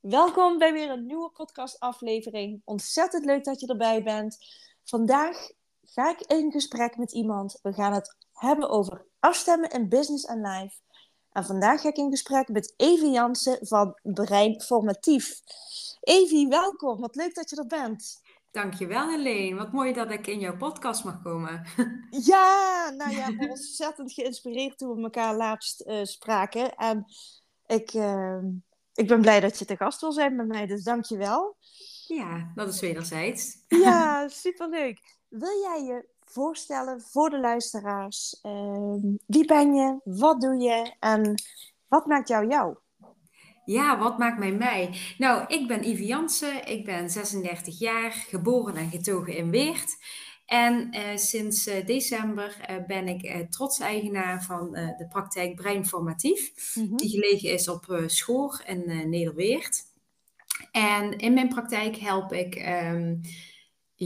Welkom bij weer een nieuwe podcastaflevering. Ontzettend leuk dat je erbij bent. Vandaag ga ik in gesprek met iemand. We gaan het hebben over afstemmen in business en life. En vandaag ga ik in gesprek met Evie Jansen van Brein Formatief. Evie, welkom. Wat leuk dat je er bent. Dankjewel Helene. Wat mooi dat ik in jouw podcast mag komen. Ja, nou ja, ontzettend geïnspireerd toen we elkaar laatst uh, spraken. En ik, uh, ik ben blij dat je te gast wil zijn bij mij, dus dank je wel. Ja, dat is wederzijds. Ja, superleuk. Wil jij je voorstellen voor de luisteraars? Uh, wie ben je? Wat doe je? En wat maakt jou jou? Ja, wat maakt mij mij? Nou, ik ben Ivy Jansen, ik ben 36 jaar, geboren en getogen in Weert. En uh, sinds uh, december uh, ben ik trots eigenaar van de praktijk Breinformatief, mm -hmm. die gelegen is op Schoor in Nederweert. En in mijn praktijk help ik um,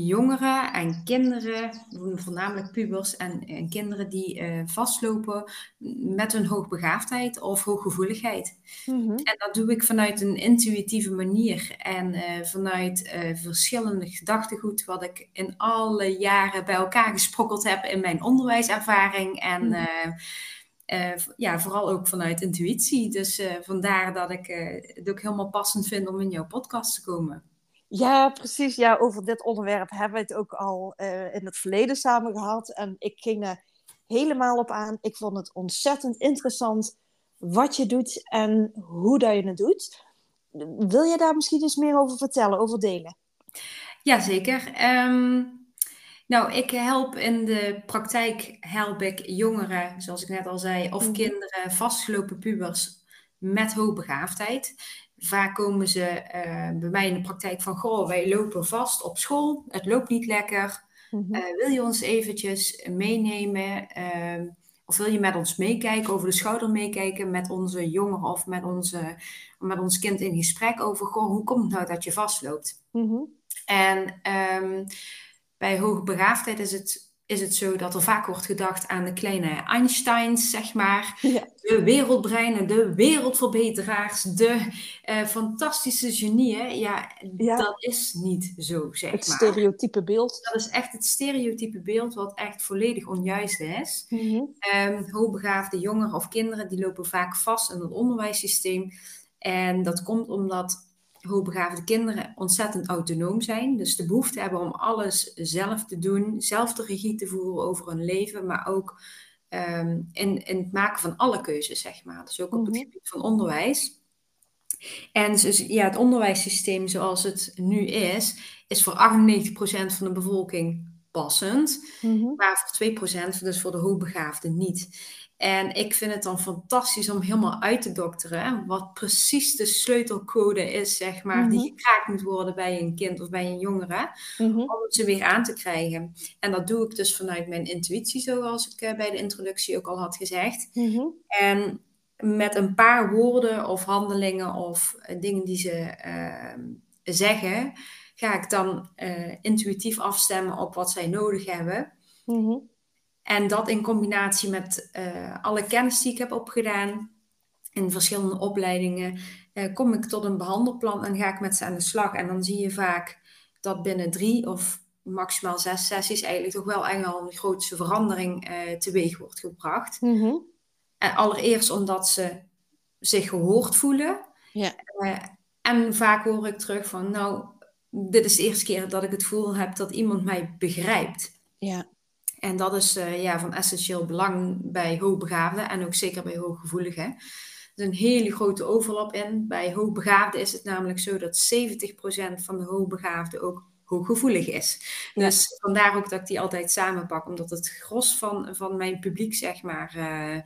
jongeren en kinderen, voornamelijk pubers en, en kinderen die uh, vastlopen met hun hoogbegaafdheid of hooggevoeligheid. Mm -hmm. En dat doe ik vanuit een intuïtieve manier en uh, vanuit uh, verschillende gedachtegoed wat ik in alle jaren bij elkaar gesprokkeld heb in mijn onderwijservaring en mm -hmm. ja, vooral ook vanuit intuïtie. Dus vandaar dat ik het ook helemaal passend vind om in jouw podcast te komen. Ja, precies. Ja, over dit onderwerp hebben we het ook al uh, in het verleden samen gehad. En ik ging er helemaal op aan. Ik vond het ontzettend interessant wat je doet en hoe dat je het doet. Wil je daar misschien eens meer over vertellen, over delen? Jazeker. Um, nou, ik help in de praktijk help ik jongeren, zoals ik net al zei, of mm. kinderen, vastgelopen pubers met hoogbegaafdheid. Vaak komen ze uh, bij mij in de praktijk van, goh, wij lopen vast op school, het loopt niet lekker. Mm -hmm. uh, wil je ons eventjes meenemen? Uh, of wil je met ons meekijken, over de schouder meekijken met onze jongeren of met, onze, met ons kind in gesprek over, goh, hoe komt het nou dat je vastloopt? Mm -hmm. En um, bij hoogbegaafdheid is het is het zo dat er vaak wordt gedacht aan de kleine Einsteins, zeg maar. Ja. De wereldbreinen, de wereldverbeteraars, de uh, fantastische genieën. Ja, ja, dat is niet zo, zeg het maar. Het stereotype beeld. Dat is echt het stereotype beeld wat echt volledig onjuist is. Mm -hmm. um, hoogbegaafde jongeren of kinderen, die lopen vaak vast in het onderwijssysteem. En dat komt omdat hoogbegaafde kinderen ontzettend autonoom zijn. Dus de behoefte hebben om alles zelf te doen, zelf de regie te voeren over hun leven, maar ook um, in, in het maken van alle keuzes, zeg maar. Dus ook op het gebied van onderwijs. En dus, ja, het onderwijssysteem zoals het nu is, is voor 98% van de bevolking passend, mm -hmm. maar voor 2%, dus voor de hoogbegaafden niet. En ik vind het dan fantastisch om helemaal uit te dokteren wat precies de sleutelcode is, zeg maar, mm -hmm. die gekraakt moet worden bij een kind of bij een jongere, mm -hmm. om ze weer aan te krijgen. En dat doe ik dus vanuit mijn intuïtie, zoals ik uh, bij de introductie ook al had gezegd. Mm -hmm. En met een paar woorden of handelingen of uh, dingen die ze uh, zeggen, ga ik dan intuïtief afstemmen op wat zij nodig hebben. En dat in combinatie met uh, alle kennis die ik heb opgedaan in verschillende opleidingen, uh, kom ik tot een behandelplan en ga ik met ze aan de slag. En dan zie je vaak dat binnen drie of maximaal zes sessies eigenlijk toch wel echt al een grootste verandering uh, teweeg wordt gebracht. Mm -hmm. En allereerst omdat ze zich gehoord voelen. Ja. en vaak hoor ik terug van, nou, dit is de eerste keer dat ik het gevoel heb dat iemand mij begrijpt. Ja. En dat is uh, ja, van essentieel belang bij hoogbegaafden en ook zeker bij hooggevoeligen. Er is een hele grote overlap in. Bij hoogbegaafden is het namelijk zo dat 70% van de hoogbegaafden ook hooggevoelig is. Ja. Dus vandaar ook dat ik die altijd samenpak, omdat het gros van, van mijn publiek, zeg maar, uh,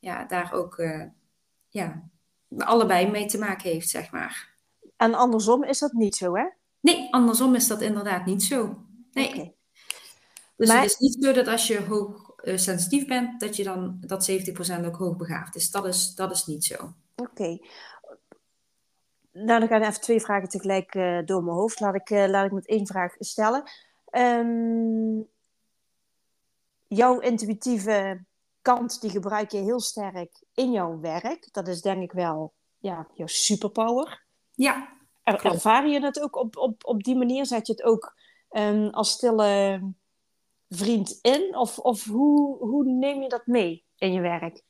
ja, daar ook uh, ja, allebei mee te maken heeft, zeg maar. En andersom is dat niet zo, hè? Nee, andersom is dat inderdaad niet zo. Nee. Okay. Dus maar... het is niet zo dat als je hoog uh, sensitief bent, dat je dan dat 70% ook hoogbegaafd is. Dat is, dat is niet zo. Oké. Okay. Nou, dan gaan even twee vragen tegelijk uh, door mijn hoofd. Laat ik, uh, laat ik met één vraag stellen. Um, jouw intuïtieve kant, die gebruik je heel sterk in jouw werk. Dat is denk ik wel ja, jouw superpower. Ja, ervaar je het ook op, op, op die manier? Zet je het ook um, als stille vriend in? Of, of hoe, hoe neem je dat mee in je werk?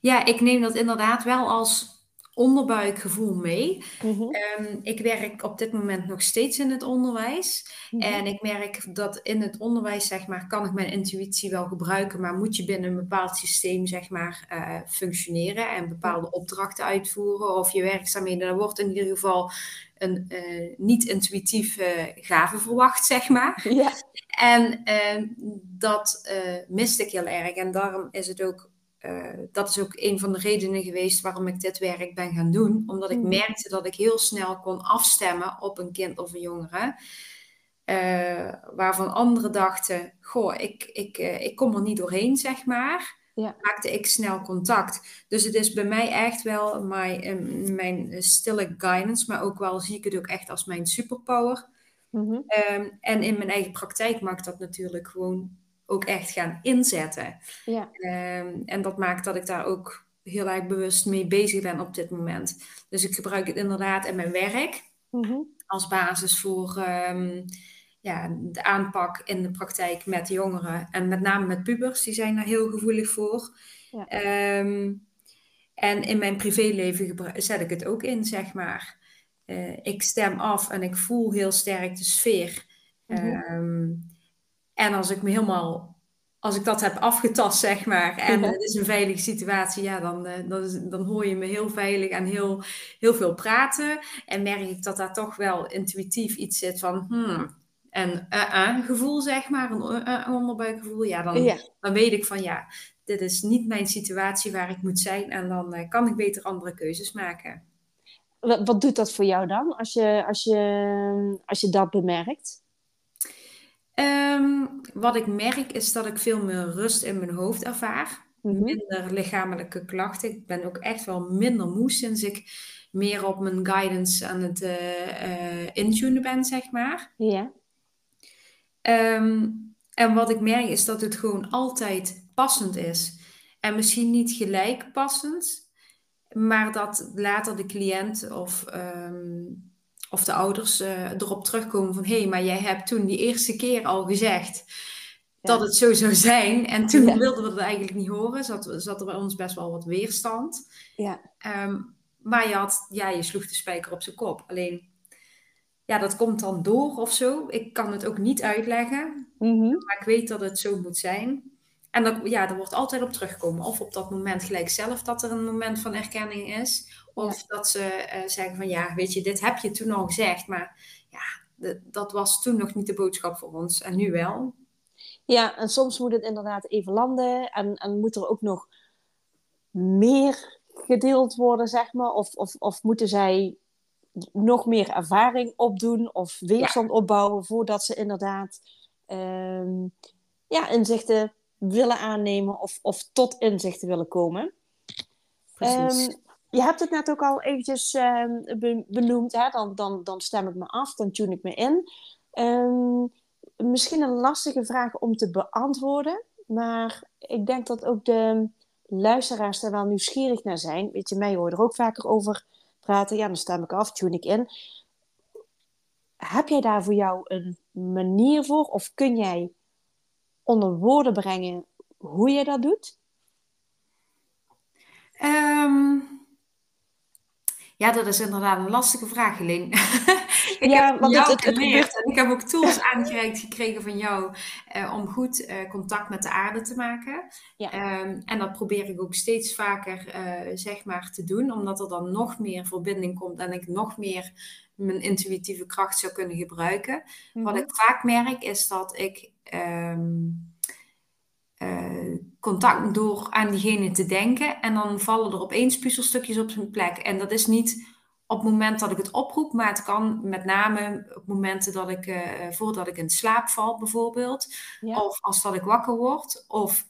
Ja, ik neem dat inderdaad wel als onderbuikgevoel mee. Mhm. Ehm, ik werk op dit moment nog steeds in het onderwijs. Mhm. En ik merk dat in het onderwijs, zeg maar, kan ik mijn intuïtie wel gebruiken, maar moet je binnen een bepaald systeem, zeg maar, uh, functioneren en bepaalde opdrachten uitvoeren of je werkzaamheden. Dan wordt in ieder geval een uh, niet-intuïtief gave verwacht, zeg maar. Ja. En ehm, dat uh, miste ik heel erg. En daarom is het ook uh, dat is ook een van de redenen geweest waarom ik dit werk ben gaan doen. Omdat ik hmm. merkte dat ik heel snel kon afstemmen op een kind of een jongere. Uh, waarvan anderen dachten, goh, ik, ik, uh, ik kom er niet doorheen, zeg maar. Ja. Maakte ik snel contact. Dus het is bij mij echt wel mijn, mijn stille guidance, maar ook wel zie ik het ook echt als mijn superpower. Mm -hmm. um, en in mijn eigen praktijk mag dat natuurlijk gewoon ook echt gaan inzetten. Ja. Um, en dat maakt dat ik daar ook heel erg bewust mee bezig ben op dit moment. Dus ik gebruik het inderdaad in mijn werk mm-hmm. als basis voor um, ja, de aanpak in de praktijk met jongeren en met name met pubers, die zijn daar heel gevoelig voor. Ja. En in mijn privéleven zet ik het ook in, zeg maar. Uh, ik stem af en ik voel heel sterk de sfeer. Mm-hmm. En als ik me helemaal, als ik dat heb afgetast, zeg maar, en het is een veilige situatie, ja, dan, uh, dan, is, dan hoor je me heel veilig en heel, heel veel praten. En merk ik dat daar toch wel intuïtief iets zit van, hmm, een uh, gevoel, zeg maar, een onderbuikgevoel, ja dan, dan weet ik van ja, dit is niet mijn situatie waar ik moet zijn en dan kan ik beter andere keuzes maken. Wat, wat doet dat voor jou dan, als je, als je, als je dat bemerkt? Um, wat ik merk is dat ik veel meer rust in mijn hoofd ervaar. Mhm. Minder lichamelijke klachten. Ik ben ook echt wel minder moe sinds ik meer op mijn guidance aan het uh, uh, intunen ben, zeg maar. Ja. Um, en wat ik merk is dat het gewoon altijd passend is. En misschien niet gelijk passend, maar dat later de cliënt of um, of de ouders uh, erop terugkomen van hé, hey, maar jij hebt toen die eerste keer al gezegd dat het zo zou zijn. En toen wilden we het eigenlijk niet horen. Zat, zat er bij ons best wel wat weerstand. Ja. Um, maar je, had, ja, je sloeg de spijker op zijn kop. Alleen, ja, dat komt dan door of zo. Ik kan het ook niet uitleggen. Mm -hmm. Maar ik weet dat het zo moet zijn. En dat, ja, er wordt altijd op terugkomen. Of op dat moment gelijk zelf dat er een moment van erkenning is. Of dat ze uh, zeggen van ja, weet je, dit heb je toen al gezegd. Maar ja, dat was toen nog niet de boodschap voor ons. En nu wel. Ja, en soms moet het inderdaad even landen. En, en moet er ook nog meer gedeeld worden, zeg maar. Of, of, of moeten zij nog meer ervaring opdoen of weerstand opbouwen voordat ze inderdaad um, ja, inzichten willen aannemen of, of tot inzichten willen komen. Precies. Um, je hebt het net ook al eventjes uh, benoemd. Hè? Dan, dan, dan stem ik me af, dan tune ik me in. Um, misschien een lastige vraag om te beantwoorden. Maar ik denk dat ook de luisteraars er wel nieuwsgierig naar zijn. Weet je, mij hoor er ook vaker over praten. Ja, dan stem ik af, tune ik in. Heb jij daar voor jou een manier voor? Of kun jij onder woorden brengen hoe je dat doet? Um, ja, dat is inderdaad een lastige vraag, Helene. ik ja, heb want jou het, het, geleerd en ik heb ook tools aangereikt gekregen van jou uh, om goed uh, contact met de aarde te maken. Ja. Um, en dat probeer ik ook steeds vaker uh, zeg maar te doen, omdat er dan nog meer verbinding komt en ik nog meer mijn intuïtieve kracht zou kunnen gebruiken. Mm -hmm. Wat ik vaak merk is dat ik um, uh, contact door aan diegene te denken. En dan vallen er opeens puzzelstukjes op zijn plek. En dat is niet op het moment dat ik het oproep, maar het kan met name op momenten dat ik, uh, voordat ik in slaap val bijvoorbeeld. Of als dat ik wakker word. Of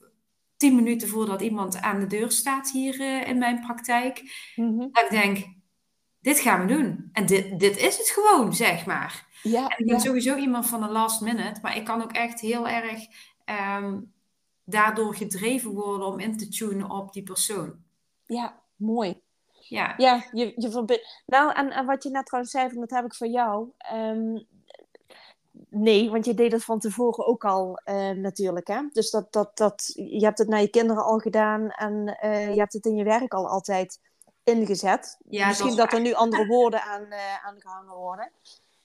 tien minuten voordat iemand aan de deur staat hier uh, in mijn praktijk. Mm -hmm. Dat ik denk, dit gaan we doen. En dit, dit is het gewoon, zeg maar. Ja, en ik ben ja. sowieso iemand van de last minute, maar ik kan ook echt heel erg um, daardoor gedreven worden om in te tunen op die persoon. Ja, mooi. Ja, ja je, je verbindt. Nou, en, en wat je net trouwens zei, van, dat heb ik voor jou. Ehm, nee, want je deed het van tevoren ook al uh, natuurlijk. Hè? Dus dat, dat, dat, je hebt het naar je kinderen al gedaan en uh, je hebt het in je werk al altijd ingezet. Ja, Misschien dat, er nu andere woorden aan, uh, aan gehangen worden.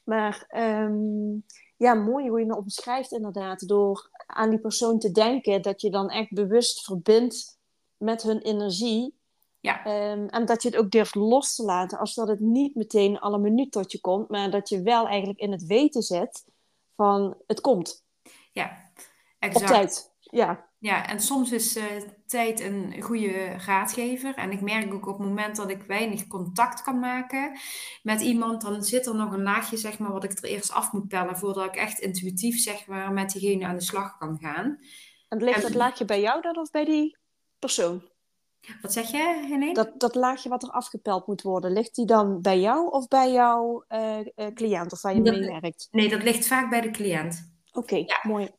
Maar um, ja, mooi hoe je het omschrijft inderdaad. Door aan die persoon te denken, dat je dan echt bewust verbindt met hun energie. Ja. Um, en dat je het ook durft los te laten, als dat het niet meteen alle minuut tot je komt, maar dat je wel eigenlijk in het weten zit van het komt. Ja, exact. Op tijd. Ja. Ja, en soms is uh, tijd een goede raadgever. En ik merk ook op het moment dat ik weinig contact kan maken met iemand, dan zit er nog een laagje, zeg maar, wat ik er eerst af moet pellen voordat ik echt intuïtief, zeg maar, met diegene aan de slag kan gaan. En ligt dat laagje bij jou dan of bij die persoon? Wat zeg je, Helene? Dat, dat laagje wat er afgepeld moet worden, ligt die dan bij jou of bij jouw uh, uh, cliënt of waar je mee werkt? Nee, dat ligt vaak bij de cliënt. Oké, ja. mooi.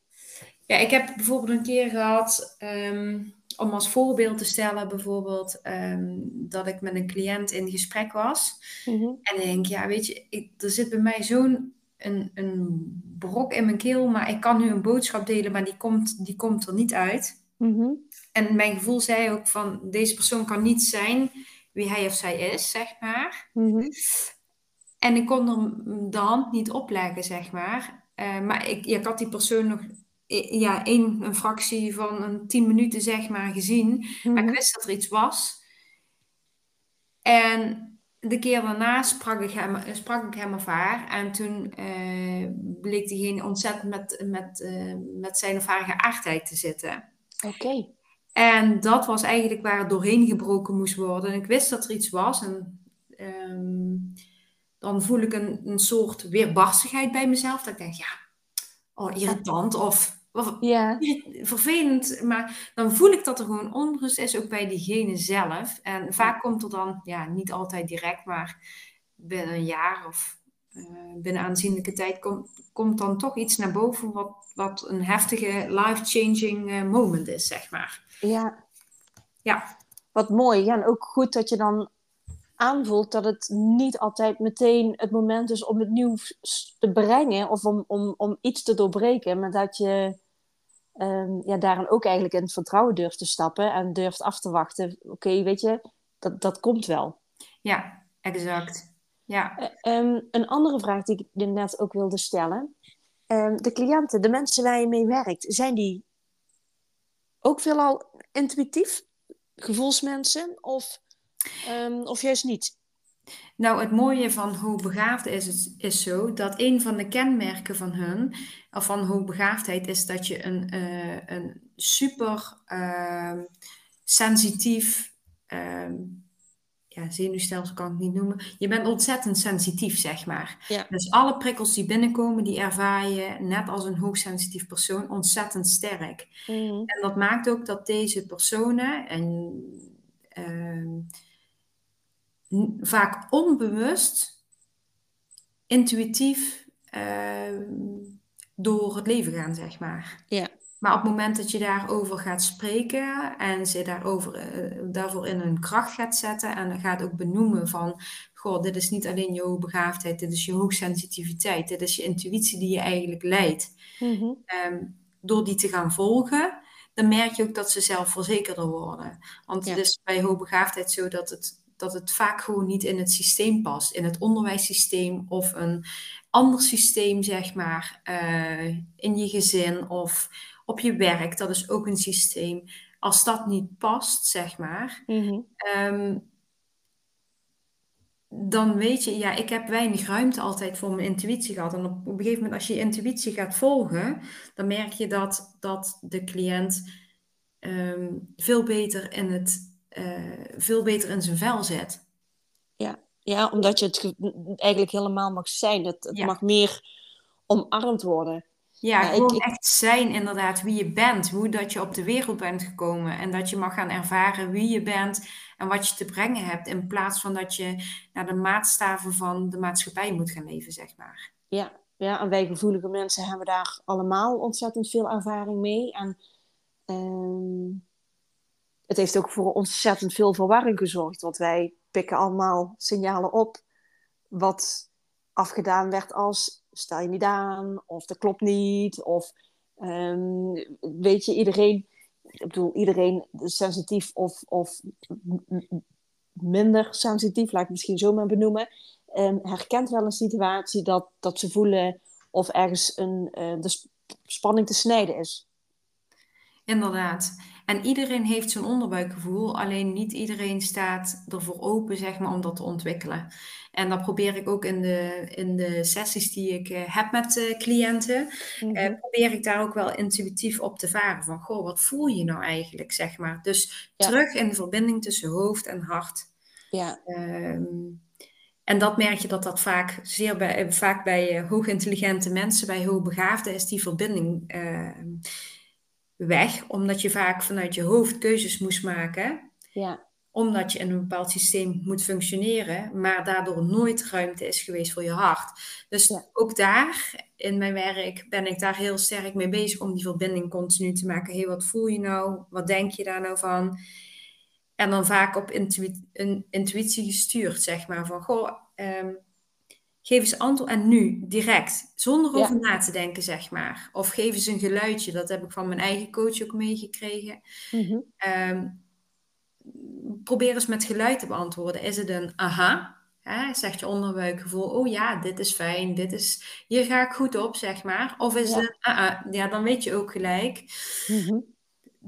Ja, ik heb bijvoorbeeld een keer gehad, um, om als voorbeeld te stellen, bijvoorbeeld um, dat ik met een cliënt in gesprek was. Mm -hmm. En ik denk, ja, weet je, ik, er zit bij mij zo'n een, een brok in mijn keel, maar ik kan nu een boodschap delen, maar die komt, die komt er niet uit. Mm -hmm. En mijn gevoel zei ook van, deze persoon kan niet zijn wie hij of zij is, zeg maar. Mm -hmm. En ik kon er de hand niet opleggen, zeg maar. Uh, maar ik, ja, ik had die persoon nog ja, één, een fractie van een tien minuten zeg maar gezien. Mm -hmm. Maar ik wist dat er iets was. En de keer daarna sprak ik hem, sprak ik hem of haar. En toen uh, bleek diegene ontzettend met, met, uh, met zijn of haar geaardheid te zitten. Oké. Okay. En dat was eigenlijk waar het doorheen gebroken moest worden. En ik wist dat er iets was. En um, dan voel ik een, een soort weerbarstigheid bij mezelf. Dat ik denk, ja, oh, irritant of, vervelend. Maar dan voel ik dat er gewoon onrust is, ook bij diegene zelf. En vaak komt er dan, ja, niet altijd direct, maar binnen een jaar of binnen aanzienlijke tijd komt, komt dan toch iets naar boven wat, wat een heftige life-changing uh, moment is, zeg maar. Ja. Ja. Wat mooi. Ja, en ook goed dat je dan aanvoelt dat het niet altijd meteen het moment is om het nieuws te brengen of om, om, om iets te doorbreken, maar dat je um, ja, daarin ook eigenlijk in het vertrouwen durft te stappen en durft af te wachten. Oké, okay, weet je, dat, dat komt wel. Ja, exact. Ja. Um, een andere vraag die ik net ook wilde stellen. Um, de cliënten, de mensen waar je mee werkt, zijn die ook veelal intuïtief? Gevoelsmensen? Of Um, of juist niet? Nou, het mooie van hoogbegaafd is, is zo dat een van de kenmerken van hun, of van hoogbegaafdheid, is dat je een, uh, een super uh, sensitief, uh, ja, zenuwstelsel kan ik niet noemen. Je bent ontzettend sensitief, zeg maar. Ja. Dus alle prikkels die binnenkomen, die ervaar je net als een hoogsensitief persoon ontzettend sterk. Mm. En dat maakt ook dat deze personen, en ehm, vaak onbewust, intuïtief uh, door het leven gaan, zeg maar. Ja. Maar op het moment dat je daarover gaat spreken en ze daarover, uh, daarvoor in hun kracht gaat zetten en gaat ook benoemen van, goh, dit is niet alleen je hoogbegaafdheid, dit is je hoogsensitiviteit, dit is je intuïtie die je eigenlijk leidt. Mm -hmm. um, door die te gaan volgen, dan merk je ook dat ze zelfverzekerder worden. Want ja. het is bij hoogbegaafdheid zo dat het dat het vaak gewoon niet in het systeem past. In het onderwijssysteem of een ander systeem, zeg maar, uh, in je gezin of op je werk. Dat is ook een systeem. Als dat niet past, zeg maar, mm -hmm. um, dan weet je, ja, ik heb weinig ruimte altijd voor mijn intuïtie gehad. En op, op een gegeven moment, als je je intuïtie gaat volgen, dan merk je dat, dat de cliënt um, veel beter in het uh, veel beter in zijn vel zet. Ja. ja, omdat je het eigenlijk helemaal mag zijn. Het, het ja. mag meer omarmd worden. Ja, ja gewoon ik, echt zijn inderdaad wie je bent. Hoe dat je op de wereld bent gekomen. En dat je mag gaan ervaren wie je bent en wat je te brengen hebt. In plaats van dat je naar de maatstaven van de maatschappij moet gaan leven, zeg maar. Ja, ja en wij gevoelige mensen hebben daar allemaal ontzettend veel ervaring mee. En um, het heeft ook voor ontzettend veel verwarring gezorgd. Want wij pikken allemaal signalen op. Wat afgedaan werd als stel je niet aan, of dat klopt niet, of ehm, weet je, iedereen, ik bedoel, iedereen sensitief of, of minder sensitief, laat ik misschien zo maar benoemen, um, herkent wel een situatie dat, dat ze voelen of ergens een, uh, de spanning te snijden is. Inderdaad. En iedereen heeft zijn onderbuikgevoel, alleen niet iedereen staat ervoor open, zeg maar, om dat te ontwikkelen. En dat probeer ik ook in de, in de sessies die ik uh, heb met uh, cliënten, mm probeer ik daar ook wel intuïtief op te varen. Van, goh, wat voel je nou eigenlijk, zeg maar. Dus terug in de verbinding tussen hoofd en hart. Ja. Um, en dat merk je dat dat vaak, zeer bij, vaak bij hoogintelligente mensen, bij hoogbegaafden, is die verbinding uh, weg. Omdat je vaak vanuit je hoofd keuzes moest maken. Ja. Omdat je in een bepaald systeem moet functioneren, maar daardoor nooit ruimte is geweest voor je hart. Dus ook daar, in mijn werk, ben ik daar heel sterk mee bezig om die verbinding continu te maken. Hé, hey, wat voel je nou? Wat denk je daar nou van? En dan vaak op een intuïtie gestuurd, zeg maar. Van, goh, um, geef eens antwoord en nu, direct. Zonder over na te denken, zeg maar. Of geef eens een geluidje. Dat heb ik van mijn eigen coach ook meegekregen. Mm probeer eens met geluid te beantwoorden. Is het een aha? Hè? Zegt je onderbuikgevoel, oh ja, dit is fijn, dit is, hier ga ik goed op, zeg maar. Of is het een ah, ja, dan weet je ook gelijk. Mm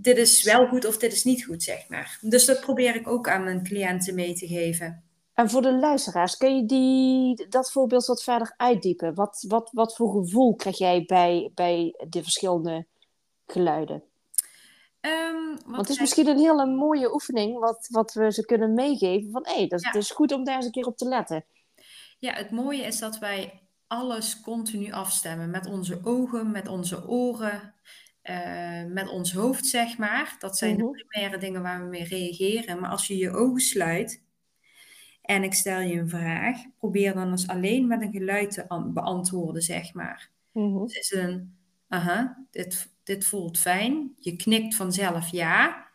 dit is wel goed of dit is niet goed, zeg maar. Dus dat probeer ik ook aan mijn cliënten mee te geven. En voor de luisteraars, kun je die, dat voorbeeld wat verder uitdiepen? Wat, wat, wat voor gevoel krijg jij bij, bij de verschillende geluiden? Um, Want het is misschien een hele mooie oefening wat, wat we ze kunnen meegeven. Van hé, hey, dat, is goed om daar eens een keer op te letten. Ja, het mooie is dat wij alles continu afstemmen. Met onze ogen, met onze oren, uh, met ons hoofd, zeg maar. Dat zijn de mhm. primaire dingen waar we mee reageren. Maar als je je ogen sluit en ik stel je een vraag, probeer dan eens alleen met een geluid te beantwoorden, zeg maar. Mm Dus is een, aha, dit, dit voelt fijn. Je knikt vanzelf ja.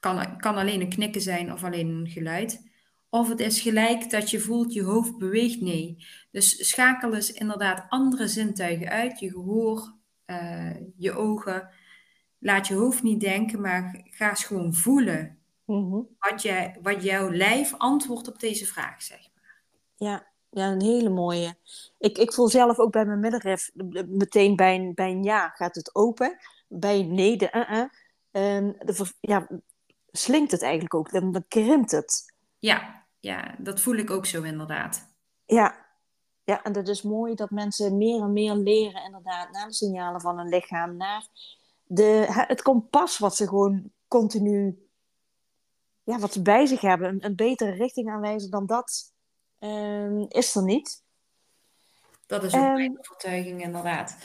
Kan, kan alleen een knikken zijn of alleen een geluid. Of het is gelijk dat je voelt je hoofd beweegt, nee. Dus schakel eens inderdaad andere zintuigen uit. Je gehoor, uh, je ogen. Laat je hoofd niet denken, maar ga eens gewoon voelen. Mhm. wat, jij, wat jouw lijf antwoordt op deze vraag, zeg maar. Ja, ja een hele mooie. Ik, ik voel zelf ook bij mijn middenref, meteen bij een, bij een ja gaat het open. Bij een nee, de uh-uh. de, ja, slinkt het eigenlijk ook, dan, dan krimpt het. Ja, ja, dat voel ik ook zo inderdaad. Ja, ja, en dat is mooi dat mensen meer en meer leren inderdaad naar de signalen van hun lichaam, naar de, het kompas wat ze gewoon continu, ja, wat ze bij zich hebben, een, een betere richting aanwijzen dan dat, um, is er niet. Dat is ook um, mijn overtuiging inderdaad.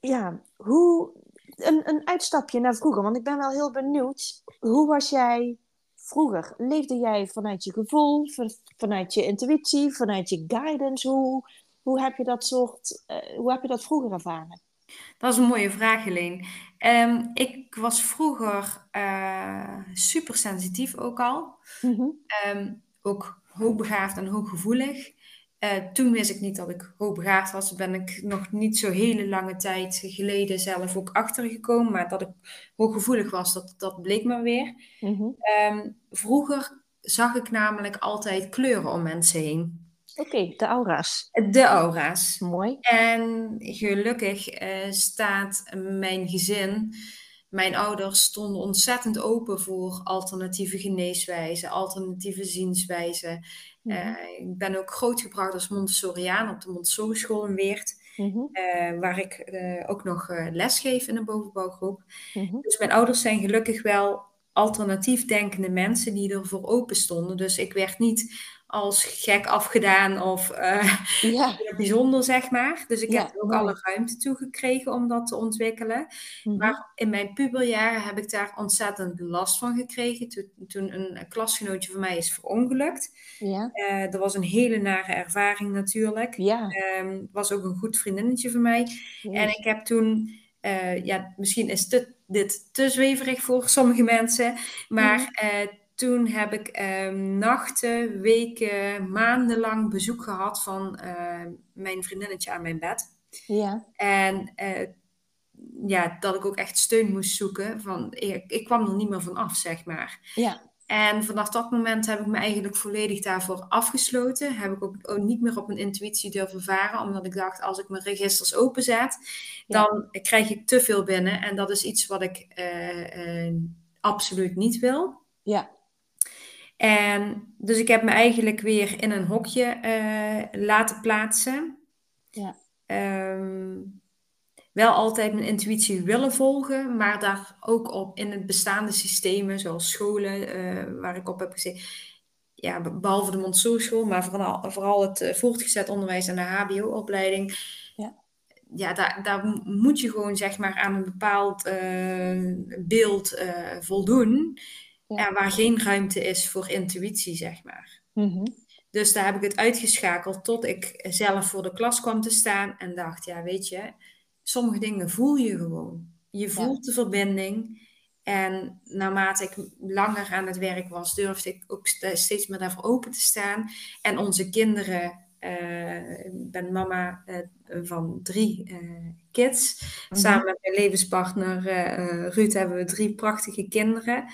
Ja, hoe, een, een uitstapje naar vroeger, want ik ben wel heel benieuwd, hoe was jij vroeger? Leefde jij vanuit je gevoel, vanuit je intuïtie, vanuit je guidance? Hoe, hoe, heb, je dat soort, uh, hoe heb je dat vroeger ervaren? Dat is een mooie vraag, Helene. Um, ik was vroeger uh, super sensitief ook al. Mm -hmm. um, ook hoogbegaafd en hooggevoelig. Uh, toen wist ik niet dat ik hoogbegaafd was. Ben ik nog niet zo hele lange tijd geleden zelf ook achtergekomen. Maar dat ik hooggevoelig was, dat, dat bleek me weer. Mm -hmm. um, vroeger zag ik namelijk altijd kleuren om mensen heen. Oké, okay, de aura's. De aura's. Mooi. En gelukkig uh, staat mijn gezin, mijn ouders stonden ontzettend open voor alternatieve geneeswijzen, alternatieve zienswijzen. Mm -hmm. uh, ik ben ook grootgebracht als Montessoriaan op de Montessori school in Weert. Mm -hmm. uh, waar ik ook nog les geef in een bovenbouwgroep. Mm -hmm. Dus mijn ouders zijn gelukkig wel alternatief denkende mensen die ervoor open stonden. Dus ik werd niet als gek afgedaan of uh, ja. bijzonder, zeg maar. Dus ik Ja, heb er ook mooi. alle ruimte toe gekregen om dat te ontwikkelen. Mhm. Maar in mijn puberjaren heb ik daar ontzettend last van gekregen. Toen, toen een klasgenootje van mij is verongelukt. Ja, Eh dat was een hele nare ervaring natuurlijk. ja, Ehm, was ook een goed vriendinnetje van mij. En ik heb toen, eh, ja, misschien is dit, dit te zweverig voor sommige mensen, maar Mhm. eh, toen heb ik ehm, nachten, weken, maandenlang bezoek gehad van uh, mijn vriendinnetje aan mijn bed. Ja. En uh, ja, dat ik ook echt steun moest zoeken. Van, ik, ik kwam er niet meer van af, zeg maar. Ja. En vanaf dat moment heb ik me eigenlijk volledig daarvoor afgesloten. Heb ik ook, ook niet meer op mijn intuïtie durven varen. Omdat ik dacht, als ik mijn registers openzet, ja. dan krijg ik te veel binnen. En dat is iets wat ik uh, uh, absoluut niet wil. Ja. En dus ik heb me eigenlijk weer in een hokje uh, laten plaatsen. Ja. Um, wel altijd mijn intuïtie willen volgen, maar daar ook op in het bestaande systemen, zoals scholen, uh, waar ik op heb gezeten. Ja, behalve de Montessori-school, maar vooral, vooral het uh, voortgezet onderwijs en de HBO-opleiding. Ja, ja daar, daar moet je gewoon zeg maar aan een bepaald beeld voldoen. Ja. waar geen ruimte is voor intuïtie, zeg maar. Mm -hmm. Dus daar heb ik het uitgeschakeld tot ik zelf voor de klas kwam te staan en dacht, ja, weet je, sommige dingen voel je gewoon. Je voelt ja. de verbinding. En naarmate ik langer aan het werk was, durfde ik ook steeds meer daarvoor open te staan. En onze kinderen, uh, ik ben mama uh, van drie uh, kids. Mm -hmm. Samen met mijn levenspartner Ruud hebben we drie prachtige kinderen.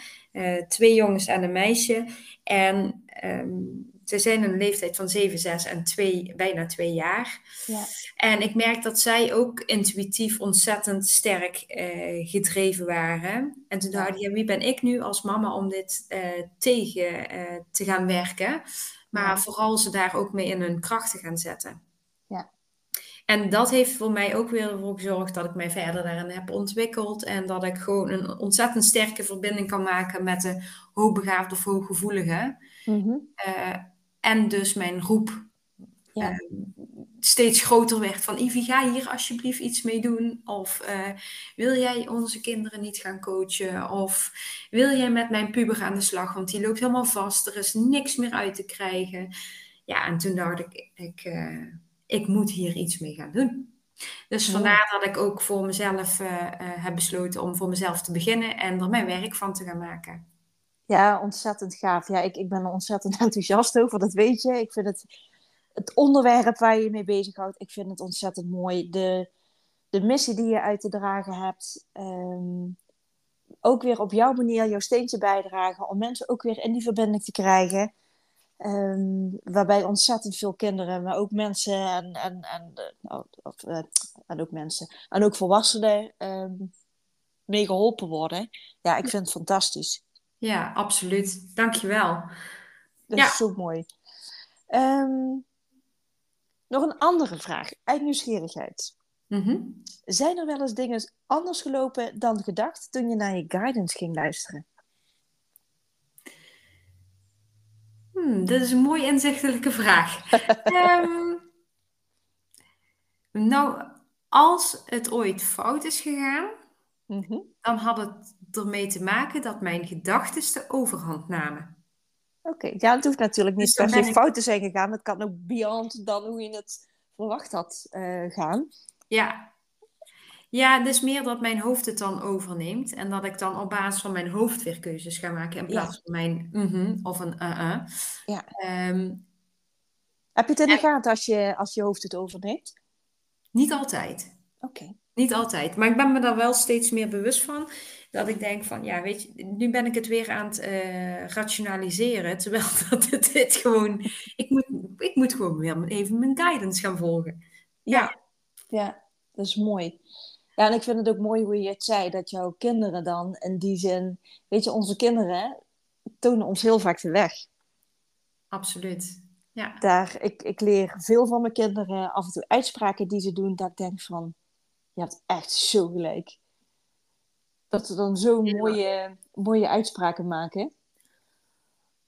twee jongens en een meisje. En um, ze zijn een leeftijd van 7, 6 en 2, bijna 2 jaar. Ja. En ik merk dat zij ook intuïtief ontzettend sterk uh, gedreven waren. En toen dacht ik, ja, wie ben ik nu als mama om dit uh, tegen uh, te gaan werken? Maar ja. vooral ze daar ook mee in hun kracht te gaan zetten. En dat heeft voor mij ook weer ervoor gezorgd dat ik mij verder daarin heb ontwikkeld. En dat ik gewoon een ontzettend sterke verbinding kan maken met de hoogbegaafde of hooggevoelige. Mm -hmm. En dus mijn roep ja. uh, steeds groter werd van Ivy, ga hier alsjeblieft iets mee doen. Of uh, wil jij onze kinderen niet gaan coachen? Of wil jij met mijn puber aan de slag? Want die loopt helemaal vast, er is niks meer uit te krijgen. Ja, en toen dacht ik, ik, ik moet hier iets mee gaan doen. Dus Ja. vandaar dat ik ook voor mezelf heb besloten om voor mezelf te beginnen en er mijn werk van te gaan maken. Ja, ontzettend gaaf. Ja, ik, ik ben er ontzettend enthousiast over, dat weet je. Ik vind het, het onderwerp waar je je mee bezighoudt, ik vind het ontzettend mooi. De, de missie die je uit te dragen hebt, um, ook weer op jouw manier jouw steentje bijdragen, om mensen ook weer in die verbinding te krijgen. Um, waarbij ontzettend veel kinderen, maar ook mensen en, en, en, uh, of, uh, en ook mensen, en ook volwassenen um, mee geholpen worden. Ja, ik vind het fantastisch. Ja, absoluut. Dankjewel. Dat Ja. is zo mooi. Um, nog een andere vraag, uit nieuwsgierigheid. Mhm. Zijn er wel eens dingen anders gelopen dan gedacht toen je naar je guidance ging luisteren? Hmm, dit is een mooi inzichtelijke vraag. Ehm, nou, als het ooit fout is gegaan, Mhm. dan had het ermee te maken dat mijn gedachten de overhand namen. Oké, ja, het hoeft natuurlijk niet Dus per se ik- fout te zijn gegaan. Het kan ook beyond dan hoe je het verwacht had eh, gaan. Ja. Ja, dus meer dat mijn hoofd het dan overneemt en dat ik dan op basis van mijn hoofd weer keuzes ga maken in Ja. plaats van mijn mhm of een uh-uh. Ja. Ehm, Heb je het in de En- gaten als je, als je hoofd het overneemt? niet altijd. Oké. Niet altijd. Maar ik ben me daar wel steeds meer bewust van. Dat ik denk van, ja, weet je, nu ben ik het weer aan het eh, rationaliseren. Terwijl dat het dit gewoon... Ik moet, ik moet gewoon weer even mijn guidance gaan volgen. Ja. ja, dat is mooi. Ja, en ik vind het ook mooi hoe je het zei, dat jouw kinderen dan in die zin... Weet je, onze kinderen tonen ons heel vaak de weg. Absoluut. Ja. Daar, ik, ik leer veel van mijn kinderen af en toe uitspraken die ze doen, dat ik denk van, je hebt echt zo gelijk. Dat ze dan zo Ja. mooie, mooie uitspraken maken.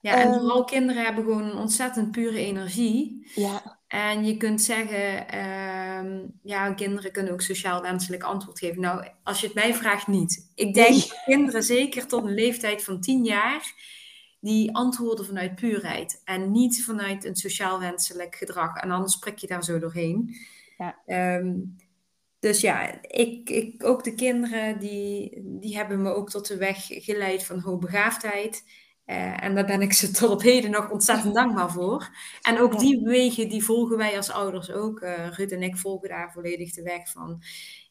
Ja, en Ehm. vooral kinderen hebben gewoon een ontzettend pure energie. Ja, En je kunt zeggen, ehm, ja, kinderen kunnen ook sociaal wenselijk antwoord geven. Nou, als je het mij vraagt, niet. Ik denk Nee. dat kinderen zeker tot een leeftijd van 10 jaar, die antwoorden vanuit puurheid en niet vanuit een sociaal wenselijk gedrag. En anders prik je daar zo doorheen. Ja. Ehm, dus ja, ik, ik, ook de kinderen, die, die hebben me ook tot de weg geleid van hoogbegaafdheid. Uh, en daar ben ik ze tot op heden nog ontzettend dankbaar voor. En ook die wegen, die volgen wij als ouders ook. Uh, Ruud en ik volgen daar volledig de weg van.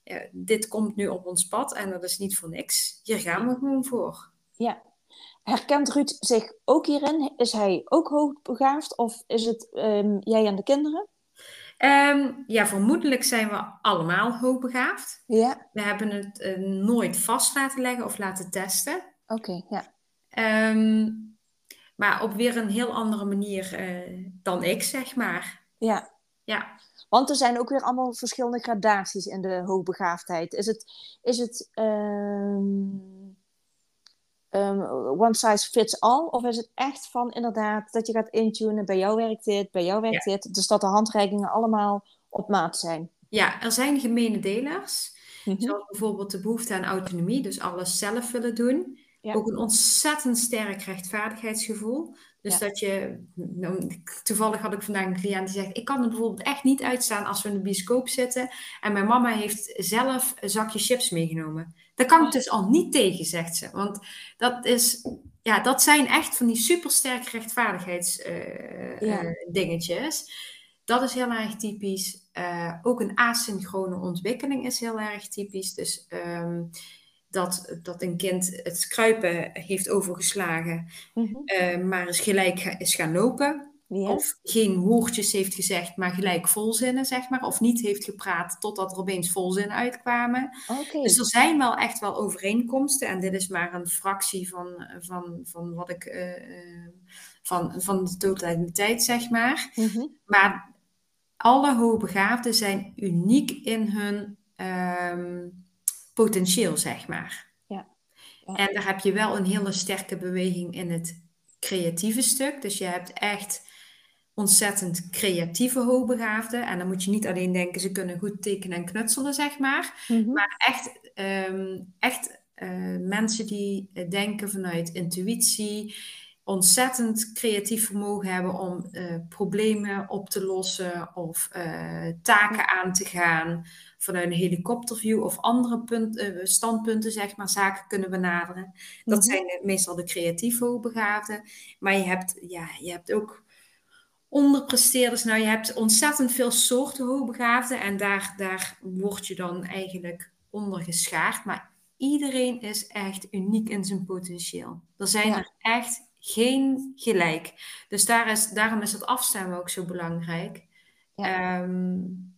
Uh, dit komt nu op ons pad en dat is niet voor niks. Hier gaan we gewoon voor. Ja. Herkent Ruud zich ook hierin? Is hij ook hoogbegaafd of is het um, jij en de kinderen? Um, ja, vermoedelijk zijn we allemaal hoogbegaafd. Ja. We hebben het nooit vast laten leggen of laten testen. Oké, ja. Um, maar op weer een heel andere manier uh, dan ik, zeg maar. Ja. Ja. Want er zijn ook weer allemaal verschillende gradaties in de hoogbegaafdheid. Is het, is het um, um, one size fits all? Of is het echt van inderdaad dat je gaat intunen, bij jou werkt dit, bij jou werkt ja. dit. Dus dat de handreikingen allemaal op maat zijn. Ja, er zijn gemene delers. Mm -hmm. Zoals bijvoorbeeld de behoefte aan autonomie, dus alles zelf willen doen. Ja. Ook een ontzettend sterk rechtvaardigheidsgevoel. Dus ja. dat je, nou, toevallig had ik vandaag een cliënt die zegt: Ik kan er bijvoorbeeld echt niet uitstaan als we in de bioscoop zitten. En mijn mama heeft zelf een zakje chips meegenomen. Daar kan ik dus al niet tegen, zegt ze. Want dat, is, ja, dat zijn echt van die supersterke rechtvaardigheidsdingetjes. Uh, ja. uh, dat is heel erg typisch. Uh, ook een asynchrone ontwikkeling is heel erg typisch. Dus. Um, dat, dat een kind het kruipen heeft overgeslagen, mm -hmm. uh, maar is gelijk is gaan lopen. Of geen woordjes heeft gezegd, maar gelijk volzinnen, zeg maar. Of niet heeft gepraat totdat er opeens volzinnen uitkwamen. Okay. Dus er zijn wel echt wel overeenkomsten. En dit is maar een fractie van, van, van wat ik... Uh, van, van de totaliteit, zeg maar. Mm -hmm. Maar alle hoogbegaafden zijn uniek in hun... Um, potentieel, zeg maar. Ja. ja. En daar heb je wel een hele sterke beweging in het creatieve stuk. Dus je hebt echt ontzettend creatieve hoogbegaafden. En dan moet je niet alleen denken, ze kunnen goed tekenen en knutselen, zeg maar. Mm -hmm. Maar echt, um, echt uh, mensen die denken vanuit intuïtie, ontzettend creatief vermogen hebben om uh, problemen op te lossen of uh, taken aan te gaan vanuit een helikopterview of andere punt, uh, standpunten, zeg maar, zaken kunnen benaderen. Dat mm -hmm. zijn de, meestal de creatief hoogbegaafden. Maar je hebt, ja, je hebt ook onderpresteerders. Nou, je hebt ontzettend veel soorten hoogbegaafden en daar, daar word je dan eigenlijk onder geschaard. Maar iedereen is echt uniek in zijn potentieel. Er zijn ja. er echt geen gelijk. Dus daar is, daarom is het afstemmen ook zo belangrijk. Ja. Um,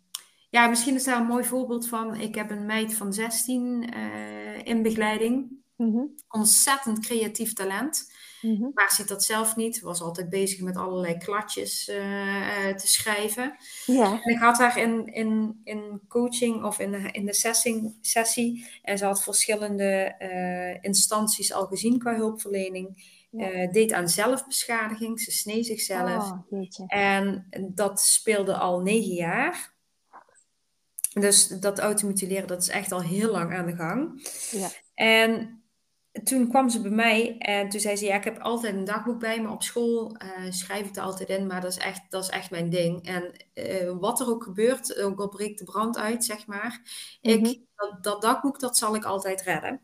ja, misschien is daar een mooi voorbeeld van. Ik heb een meid van 16 uh, in begeleiding. Mm -hmm. Ontzettend creatief talent. Mm -hmm. Maar ziet dat zelf niet. Was altijd bezig met allerlei kladjes uh, uh, te schrijven. En ik had haar in, in, in coaching of in de, in de sessie, sessie. En ze had verschillende instanties al gezien qua hulpverlening. Uh, deed aan zelfbeschadiging. Ze snee zichzelf. Oh, en dat speelde al negen jaar. Dus dat automutileren, dat is echt al heel lang aan de gang. Ja. En toen kwam ze bij mij en toen zei ze, ja, ik heb altijd een dagboek bij me op school. Uh, schrijf ik er altijd in, maar dat is echt, dat is echt mijn ding. En uh, wat er ook gebeurt, ook al breekt de brand uit, zeg maar. Mm -hmm. ik, dat, dat dagboek, dat zal ik altijd redden.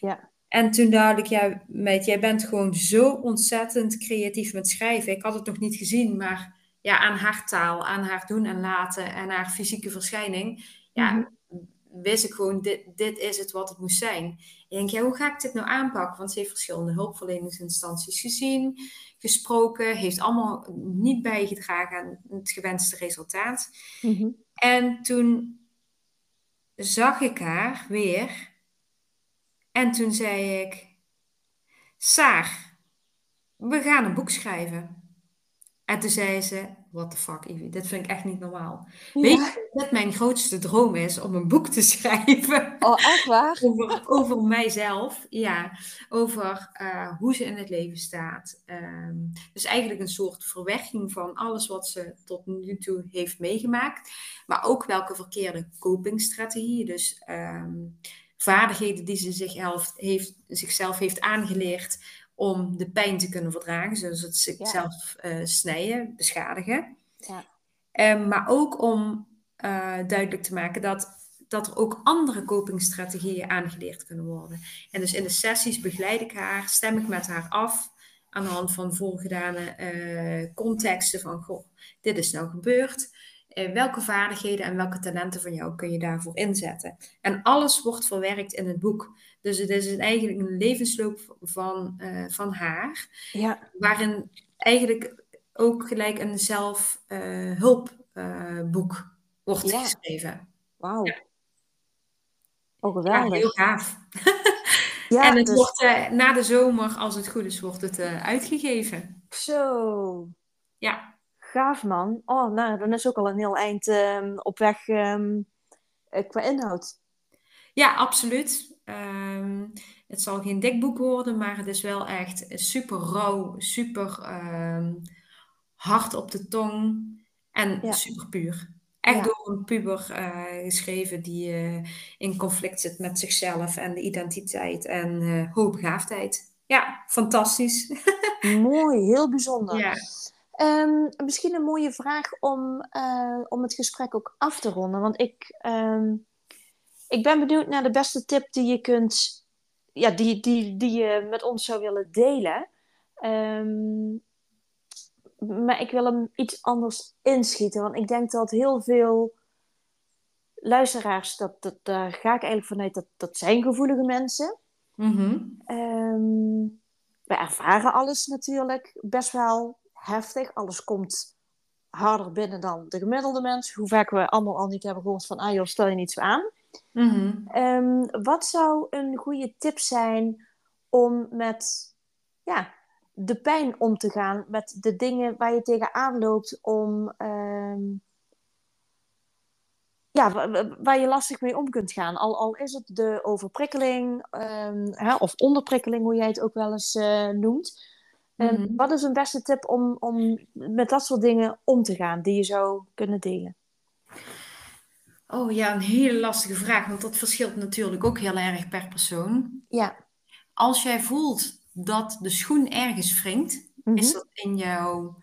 Ja. En toen dacht ik, ja, meid, jij bent gewoon zo ontzettend creatief met schrijven. Ik had het nog niet gezien, maar ja, aan haar taal, aan haar doen en laten en haar fysieke verschijning, ja, mm -hmm. wist ik gewoon, dit, dit is het wat het moest zijn. En ik denk, ja, hoe ga ik dit nou aanpakken? Want ze heeft verschillende hulpverleningsinstanties gezien, gesproken, heeft allemaal niet bijgedragen aan het gewenste resultaat. Mm -hmm. En toen zag ik haar weer en toen zei ik, Saar, we gaan een boek schrijven. En toen zei ze, what the fuck Ivy, dit vind ik echt niet normaal. Ja. Weet je wat mijn grootste droom is? Om een boek te schrijven. Oh, echt waar? over, over mijzelf, ja. Over uh, hoe ze in het leven staat. Um, dus eigenlijk een soort verwerking van alles wat ze tot nu toe heeft meegemaakt. Maar ook welke verkeerde copingstrategieën. Dus um, vaardigheden die ze zichzelf heeft, zichzelf heeft aangeleerd om de pijn te kunnen verdragen, zoals het zichzelf ja. uh, snijden, beschadigen. Ja. Um, maar ook om uh, duidelijk te maken dat, dat er ook andere copingstrategieën aangeleerd kunnen worden. En dus in de sessies begeleid ik haar, stem ik met haar af aan de hand van voorgedane uh, contexten van, goh, dit is nou gebeurd. Uh, welke vaardigheden en welke talenten van jou kun je daarvoor inzetten? En alles wordt verwerkt in het boek. Dus het is eigenlijk een levensloop van, uh, van haar, ja. waarin eigenlijk ook gelijk een zelfhulpboek wordt geschreven. Wauw. Ja. Oh, geweldig. Ja, heel gaaf. Ja, en het dus... wordt uh, na de zomer, als het goed is, wordt het uh, uitgegeven. Zo. Ja. Gaaf man. Oh, nou, dan is ook al een heel eind um, op weg um, qua inhoud. Ja, absoluut. Um, het zal geen dik boek worden, maar het is wel echt super rauw, super hard op de tong en ja. super puur. Echt door een puber uh, geschreven die uh, in conflict zit met zichzelf en de identiteit en uh, hoogbegaafdheid. Ja, fantastisch. Mooi, heel bijzonder. Ja. Um, misschien een mooie vraag om, om het gesprek ook af te ronden. Want ik, um, ik ben benieuwd naar de beste tip die je kunt, ja, die, die, die je met ons zou willen delen. Um, maar ik wil hem iets anders inschieten. Want ik denk dat heel veel luisteraars, dat, dat, daar ga ik eigenlijk vanuit, dat, dat zijn gevoelige mensen. Mm we ervaren alles natuurlijk best wel heftig. Alles komt harder binnen dan de gemiddelde mens. Hoe vaak we allemaal al niet hebben gehoord van, ah joh, stel je niet zo aan. Mm wat zou een goede tip zijn om met ja, de pijn om te gaan, met de dingen waar je tegenaan loopt om. Ehm, ja, waar je lastig mee om kunt gaan. Al, al is het de overprikkeling um, hè, of onderprikkeling, hoe jij het ook wel eens uh, noemt. Mm Wat is een beste tip om, om met dat soort dingen om te gaan die je zou kunnen delen? Oh ja, een hele lastige vraag, want dat verschilt natuurlijk ook heel erg per persoon. Ja. Als jij voelt dat de schoen ergens wringt. Is mhm. dat in jouw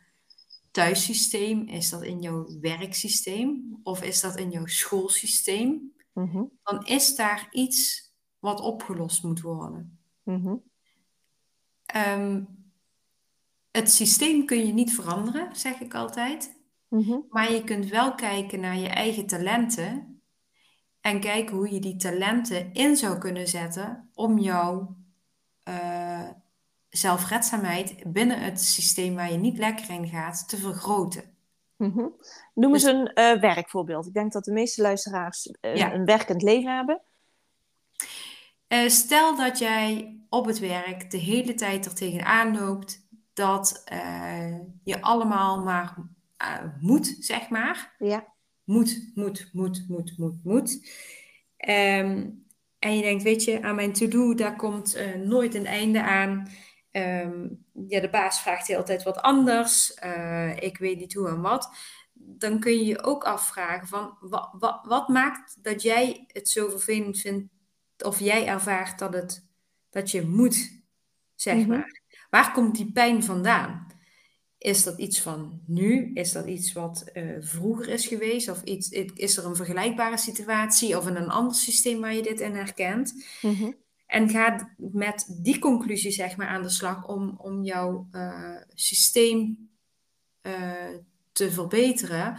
thuissysteem? Is dat in jouw werksysteem? Of is dat in jouw schoolsysteem? Mhm. Dan is daar iets wat opgelost moet worden. Mhm. Ehm, het systeem kun je niet veranderen, zeg ik altijd. Maar je kunt wel kijken naar je eigen talenten en kijken hoe je die talenten in zou kunnen zetten om jou uh, zelfredzaamheid binnen het systeem waar je niet lekker in gaat te vergroten. Mm Noem eens dus- een uh, werkvoorbeeld. Ik denk dat de meeste luisteraars uh, een werkend leven hebben. stel dat jij op het werk de hele tijd er tegenaan loopt dat je allemaal maar moet, zeg maar. Ja. Moet, moet, moet, moet, moet, moet. Um, en je denkt, weet je, aan mijn to-do, daar komt uh, nooit een einde aan. Um, ja, de baas vraagt heel tijd wat anders. Uh, ik weet niet hoe en wat. Dan kun je je ook afvragen van, wat, wat, wat maakt dat jij het zo vervelend vindt, of jij ervaart dat, het, dat je moet, zeg mhm. maar. Waar komt die pijn vandaan? Is dat iets van nu? Is dat iets wat uh, vroeger is geweest? Of iets, is er een vergelijkbare situatie of in een ander systeem waar je dit in herkent? Mm En ga met die conclusie zeg maar aan de slag om, om jouw uh, systeem uh, te verbeteren.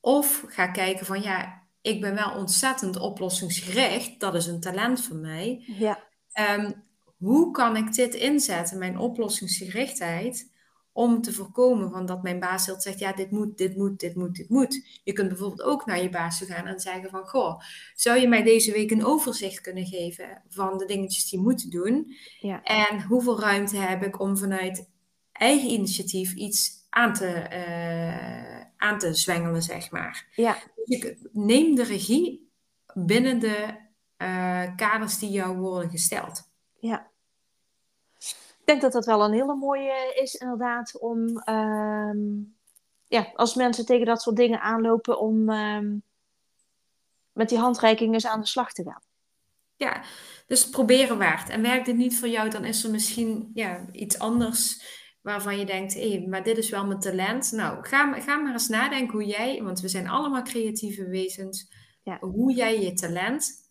Of ga kijken van ja, ik ben wel ontzettend oplossingsgericht. Dat is een talent van mij. Ja. Um, hoe kan ik dit inzetten, mijn oplossingsgerichtheid? Om te voorkomen van dat mijn baas heel zegt, ja, dit moet, dit moet, dit moet, dit moet. Je kunt bijvoorbeeld ook naar je baas toe gaan en zeggen van, goh, zou je mij deze week een overzicht kunnen geven van de dingetjes die moeten doen? Ja. En hoeveel ruimte heb ik om vanuit eigen initiatief iets aan te, uh, aan te zwengelen, zeg maar. Ja. neem de regie binnen de uh, kaders die jou worden gesteld. Ja, ik denk dat dat wel een hele mooie is, inderdaad, om ehm, ja, als mensen tegen dat soort dingen aanlopen, om um, met die handreiking eens aan de slag te gaan. Ja, dus proberen waard. En werkt dit niet voor jou, dan is er misschien ja, iets anders waarvan je denkt, hé, hey, maar dit is wel mijn talent. Nou, ga, ga maar eens nadenken hoe jij, want we zijn allemaal creatieve wezens, ja. hoe jij je talent,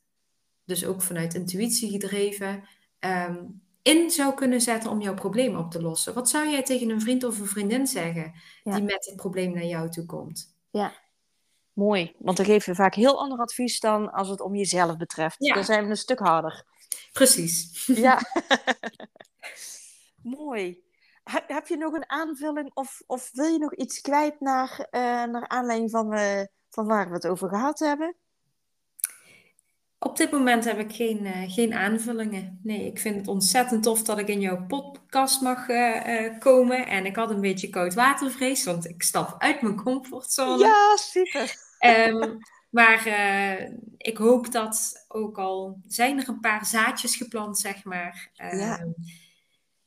dus ook vanuit intuïtie gedreven, um, in zou kunnen zetten om jouw probleem op te lossen. Wat zou jij tegen een vriend of een vriendin zeggen die met het probleem naar jou toe komt? Ja, mooi. Want dan geef je vaak heel ander advies dan als het om jezelf betreft. Dan zijn we een stuk harder. Precies. Ja. mooi. Heb, heb, je nog een aanvulling of, of wil je nog iets kwijt naar, uh, naar aanleiding van, uh, van waar we het over gehad hebben? Op dit moment heb ik geen, uh, geen aanvullingen. Nee, ik vind het ontzettend tof dat ik in jouw podcast mag uh, uh, komen. En ik had een beetje koudwatervrees, want ik stap uit mijn comfortzone. Ja, super. Um, maar ik hoop dat ook al zijn er een paar zaadjes geplant, zeg maar. Ja. Ehm,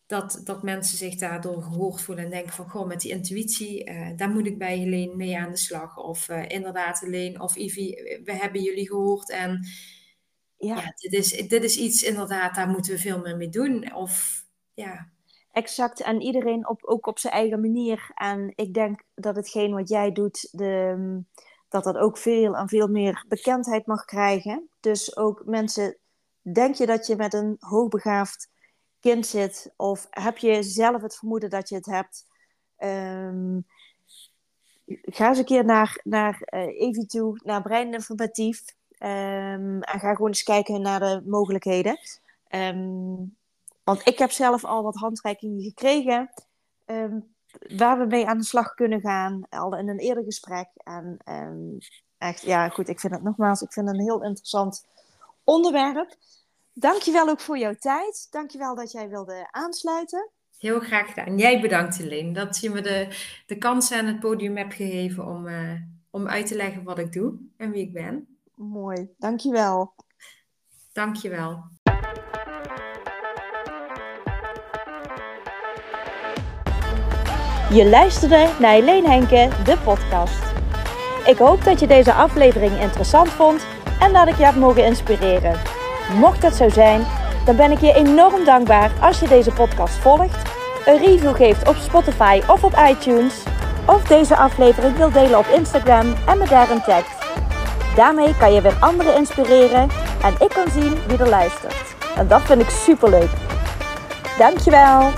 dat, dat mensen zich daardoor gehoord voelen en denken van, goh, met die intuïtie, daar moet ik bij Helene mee aan de slag. Of inderdaad, Helene of Ivy, we hebben jullie gehoord en ja, ja dit, is, dit is iets inderdaad, daar moeten we veel meer mee doen. Of ja. Exact, en iedereen op, ook op zijn eigen manier. En ik denk dat hetgeen wat jij doet, de, dat dat ook veel en veel meer bekendheid mag krijgen. Dus ook mensen, denk je dat je met een hoogbegaafd kind zit? Of heb je zelf het vermoeden dat je het hebt? Um, ga eens een keer naar, naar uh, toe, naar Brein Informatief. Um, en ga gewoon eens kijken naar de mogelijkheden. Um, want ik heb zelf al wat handreikingen gekregen. Um, waar we mee aan de slag kunnen gaan. Al in een eerder gesprek. En echt, ja, goed. Ik vind het nogmaals, ik vind het een heel interessant onderwerp. Dankjewel ook voor jouw tijd. Dankjewel dat jij wilde aansluiten. Heel graag gedaan. Jij bedankt, Helene, dat je me de, de kans en het podium hebt gegeven om, uh, om uit te leggen wat ik doe en wie ik ben. Mooi, dankjewel. Dankjewel. Je luisterde naar Helene Henke, de podcast. Ik hoop dat je deze aflevering interessant vond en dat ik je heb mogen inspireren. Mocht dat zo zijn, dan ben ik je enorm dankbaar als je deze podcast volgt, een review geeft op Spotify of op iTunes, of deze aflevering wil delen op Instagram en me daarin tagt. Daarmee kan je weer anderen inspireren en ik kan zien wie er luistert. En dat vind ik super leuk. Dankjewel!